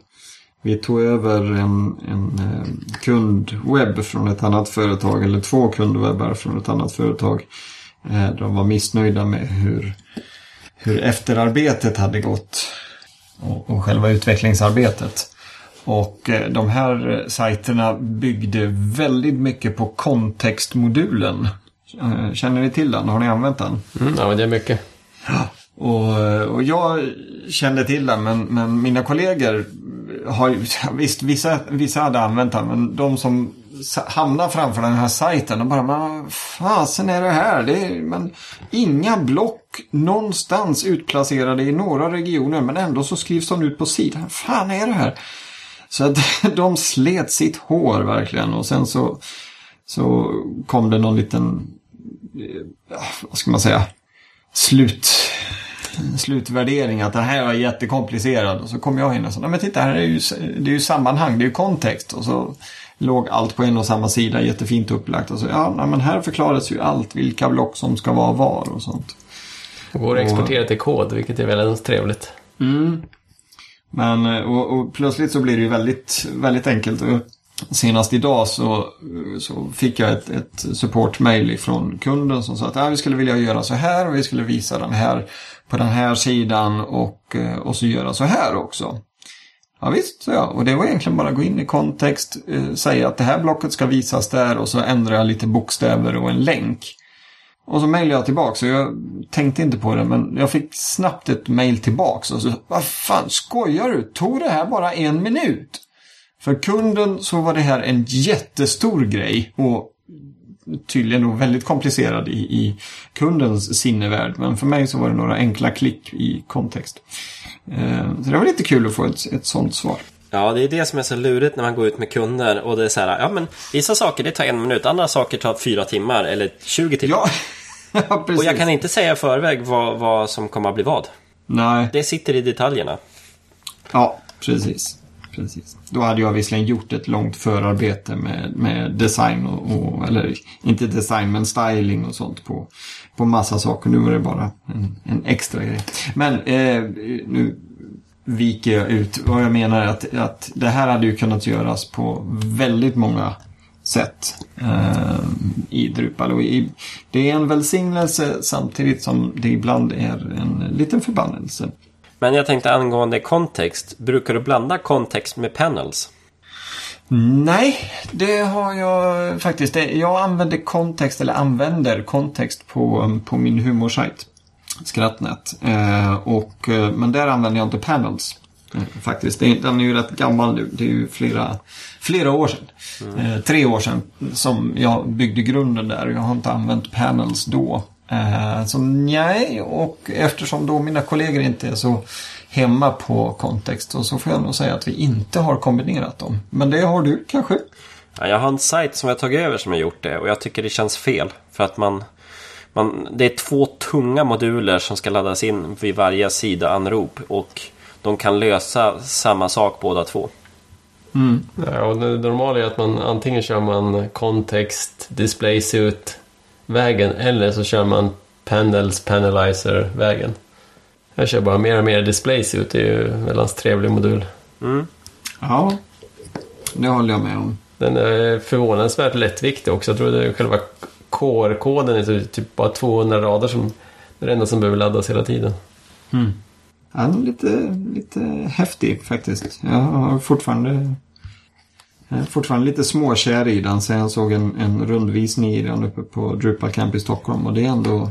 Vi tog över en, en eh, kundwebb från ett annat företag, eller två kundwebbar från ett annat företag. Eh, de var missnöjda med hur, hur efterarbetet hade gått och, och själva utvecklingsarbetet. Och eh, de här sajterna byggde väldigt mycket på kontextmodulen. Eh, Känner ni till den? Har ni använt den? Mm, ja, det är mycket. Och, och jag kände till den men, men mina kollegor har ju, visst vissa, vissa hade använt den men de som hamnar framför den här sajten de bara, vad fasen är det här? Det är, men inga block någonstans utplacerade i några regioner men ändå så skrivs de ut på sidan. fan är det här? Så att de slet sitt hår verkligen och sen så, så kom det någon liten, eh, vad ska man säga, slut, slutvärdering att det här är jättekomplicerad. Och så kom jag in och sa, nej men titta här är ju, det är ju sammanhang, det är ju kontext. Och så låg allt på en och samma sida jättefint upplagt. Och så, ja nej, men här förklaras ju allt, vilka block som ska vara var och sånt. Det går att exportera till kod, vilket är väldigt trevligt. Mm. Men eh, och, och plötsligt så blir det ju väldigt, väldigt enkelt. Och Senast idag så, så fick jag ett, ett support-mail från kunden som sa att ah, vi skulle vilja göra så här och vi skulle visa den här på den här sidan och, eh, och så göra så här också. Ja visst, så jag. Och det var egentligen bara att gå in i kontext, eh, säga att det här blocket ska visas där och så ändrar jag lite bokstäver och en länk. Och så mejlade jag tillbaka, så jag tänkte inte på det, men jag fick snabbt ett mejl tillbaka. Och så, vad fan, skojar du? Tog det här bara en minut? För kunden så var det här en jättestor grej och tydligen då väldigt komplicerad i, i kundens sinnevärld. Men för mig så var det några enkla klick i kontext. Eh, så det var lite kul att få ett, ett sånt svar. Ja, det är det som är så lurigt när man går ut med kunder och det är så här, ja men vissa saker det tar en minut, andra saker tar fyra timmar eller 20 timmar. Ja, ja. Och jag kan inte säga i förväg vad, vad som kommer att bli vad. Nej. Det sitter i detaljerna. Ja, precis. precis. Då hade jag visserligen gjort ett långt förarbete med, med design och, och, eller inte design men styling och sånt på, på massa saker. Nu var det bara en, en extra grej. Men eh, nu viker jag ut. Vad jag menar är att, att det här hade ju kunnat göras på väldigt många sätt eh, i Drupal. Och i, det är en välsignelse samtidigt som det ibland är en liten förbannelse. Men jag tänkte angående kontext. Brukar du blanda kontext med panels? Nej, det har jag faktiskt. Jag använder kontext, eller använder kontext på, på min humorsajt. Skrattnät. Eh, och, eh, men där använder jag inte panels. Eh, faktiskt. Den är ju rätt gammal nu. Det är ju flera, flera år sedan. Mm. Eh, tre år sedan som jag byggde grunden där. Jag har inte använt panels då. Eh, så nej, och eftersom då mina kollegor inte är så hemma på kontext och så får jag nog säga att vi inte har kombinerat dem. Men det har du kanske? Ja, jag har en sajt som jag tagit över som har gjort det och jag tycker det känns fel. För att man, man, det är två tunga moduler som ska laddas in vid varje sida-anrop och de kan lösa samma sak båda två. Mm. Ja, och det normala är att man antingen kör man kontext, display suit vägen eller så kör man panels, panelizer vägen. Jag kör bara mer och mer display suit, det är ju en väldigt trevlig modul. Mm. Ja, det håller jag med om. Den är förvånansvärt lättviktig också. Jag tror det är själva core-koden är typ bara 200 rader som det är det enda som behöver laddas hela tiden. Mm. Ja, lite, lite häftig faktiskt. Jag har fortfarande, är fortfarande lite småkär i den sen jag såg en, en rundvisning i den uppe på Drupal Camp i Stockholm. Och det är ändå,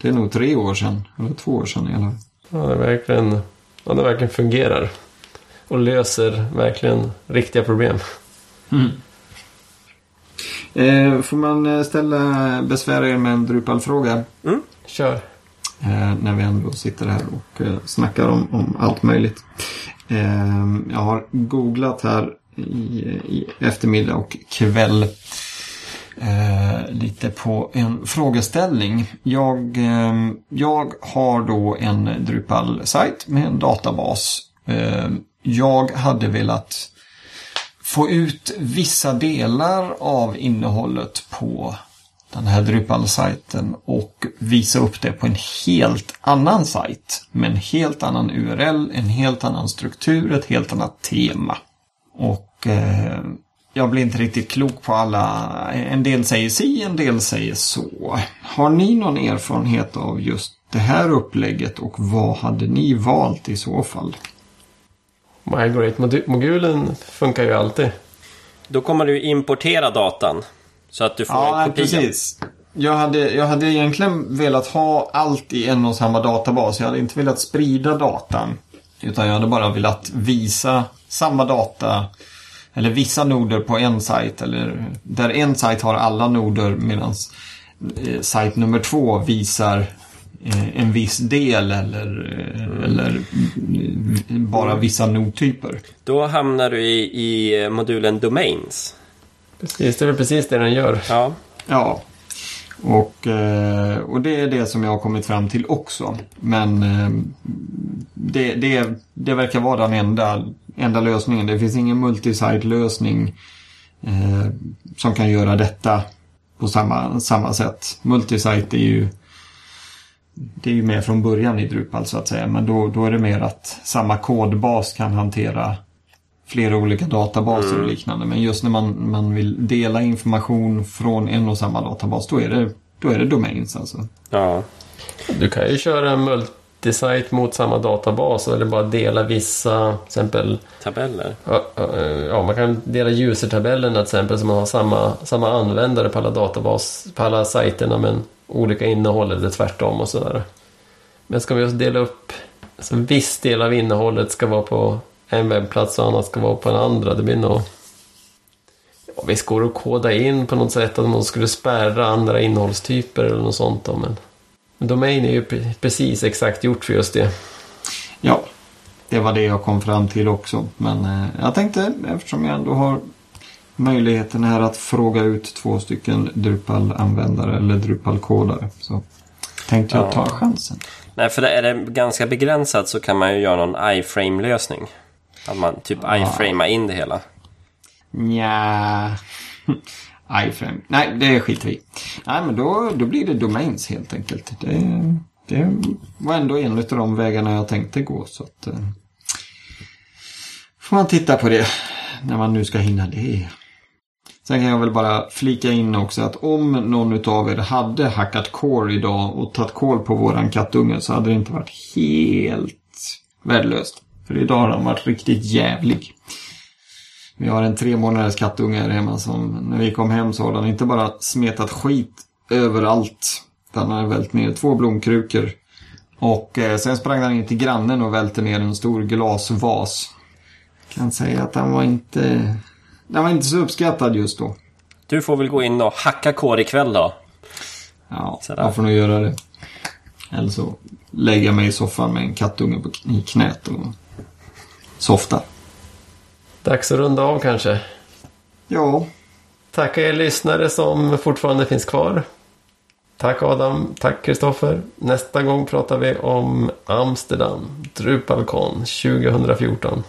det är nog tre år sedan, eller två år sedan i alla fall. Ja, det verkligen, ja, det verkligen fungerar. Och löser verkligen riktiga problem. Mm. Eh, får man eh, ställa besvär er med en Drupal-fråga? Mm. Kör. Eh, när vi ändå sitter här och eh, snackar om, om allt möjligt. Eh, jag har googlat här i, i eftermiddag och kväll eh, lite på en frågeställning. Jag, eh, jag har då en Drupal-sajt med en databas. Eh, jag hade velat få ut vissa delar av innehållet på den här Drupal-sajten och visa upp det på en helt annan sajt med en helt annan URL, en helt annan struktur, ett helt annat tema. Och eh, jag blir inte riktigt klok på alla. En del säger si, en del säger så. Har ni någon erfarenhet av just det här upplägget och vad hade ni valt i så fall? Migrate-modulen funkar ju alltid. Då kommer du importera datan. Så att du får Ja, en kopia. precis. Jag hade, jag hade egentligen velat ha allt i en och samma databas. Jag hade inte velat sprida datan. Utan jag hade bara velat visa samma data eller vissa noder på en sajt. Eller där en sajt har alla noder medan eh, sajt nummer två visar eh, en viss del eller, eh, eller mm, bara vissa nodtyper. Då hamnar du i, i modulen Domains. Precis, det är väl precis det den gör. Ja. Ja. Och, eh, och det är det som jag har kommit fram till också. Men eh, det, det, det verkar vara den enda, enda lösningen. Det finns ingen multisite-lösning eh, som kan göra detta på samma, samma sätt. Multisite är ju det är ju med från början i Drupal så att säga. Men då, då är det mer att samma kodbas kan hantera flera olika databaser och liknande. Men just när man, man vill dela information från en och samma databas då är det, då är det domains alltså. Ja. Du kan ju köra en multisite mot samma databas eller bara dela vissa, till exempel Tabeller. Ja, ja, man kan dela user-tabellerna till exempel så man har samma, samma användare på alla databas, på alla sajterna men olika innehåll eller tvärtom och sådär. Men ska vi också dela upp, så en viss del av innehållet ska vara på en webbplats och annat ska vara på en andra. Det blir nog... Ja, visst går det att koda in på något sätt att man skulle spärra andra innehållstyper eller något sånt då, men... Domain är ju pre- precis exakt gjort för just det. Ja, det var det jag kom fram till också. Men eh, jag tänkte eftersom jag ändå har möjligheten här att fråga ut två stycken Drupal-användare eller Drupal-kodare så tänkte jag Ja. ta chansen. Nej, för det är det ganska begränsat så kan man ju göra någon iframe-lösning. Att man typ iframar in det hela. Nja, iframe. Nej, det skiter vi i. Nej, men då, då blir det domains helt enkelt. Det, det var ändå en av de vägarna jag tänkte gå. Så att, eh, får man titta på det när man nu ska hinna det. Sen kan jag väl bara flika in också att om någon av er hade hackat core idag och tagit koll på våran kattunge så hade det inte varit helt värdelöst. För idag har han varit riktigt jävlig. Vi har en tre månaders kattunge här hemma som när vi kom hem så har han inte bara smetat skit överallt. utan Han har vält ner två blomkrukor. Och eh, sen sprang han in till grannen och välte ner en stor glasvas. Kan säga att han var inte... Den var inte så uppskattad just då. Du får väl gå in och hacka kår ikväll då. Ja, Sådär. jag får nog göra det. Eller så lägger jag mig i soffan med en kattunge på, i knät och softar. Dags att runda av kanske. Ja, Tacka er lyssnare som fortfarande finns kvar. Tack Adam, tack Kristoffer. Nästa gång pratar vi om Amsterdam, Drupalcon 2014.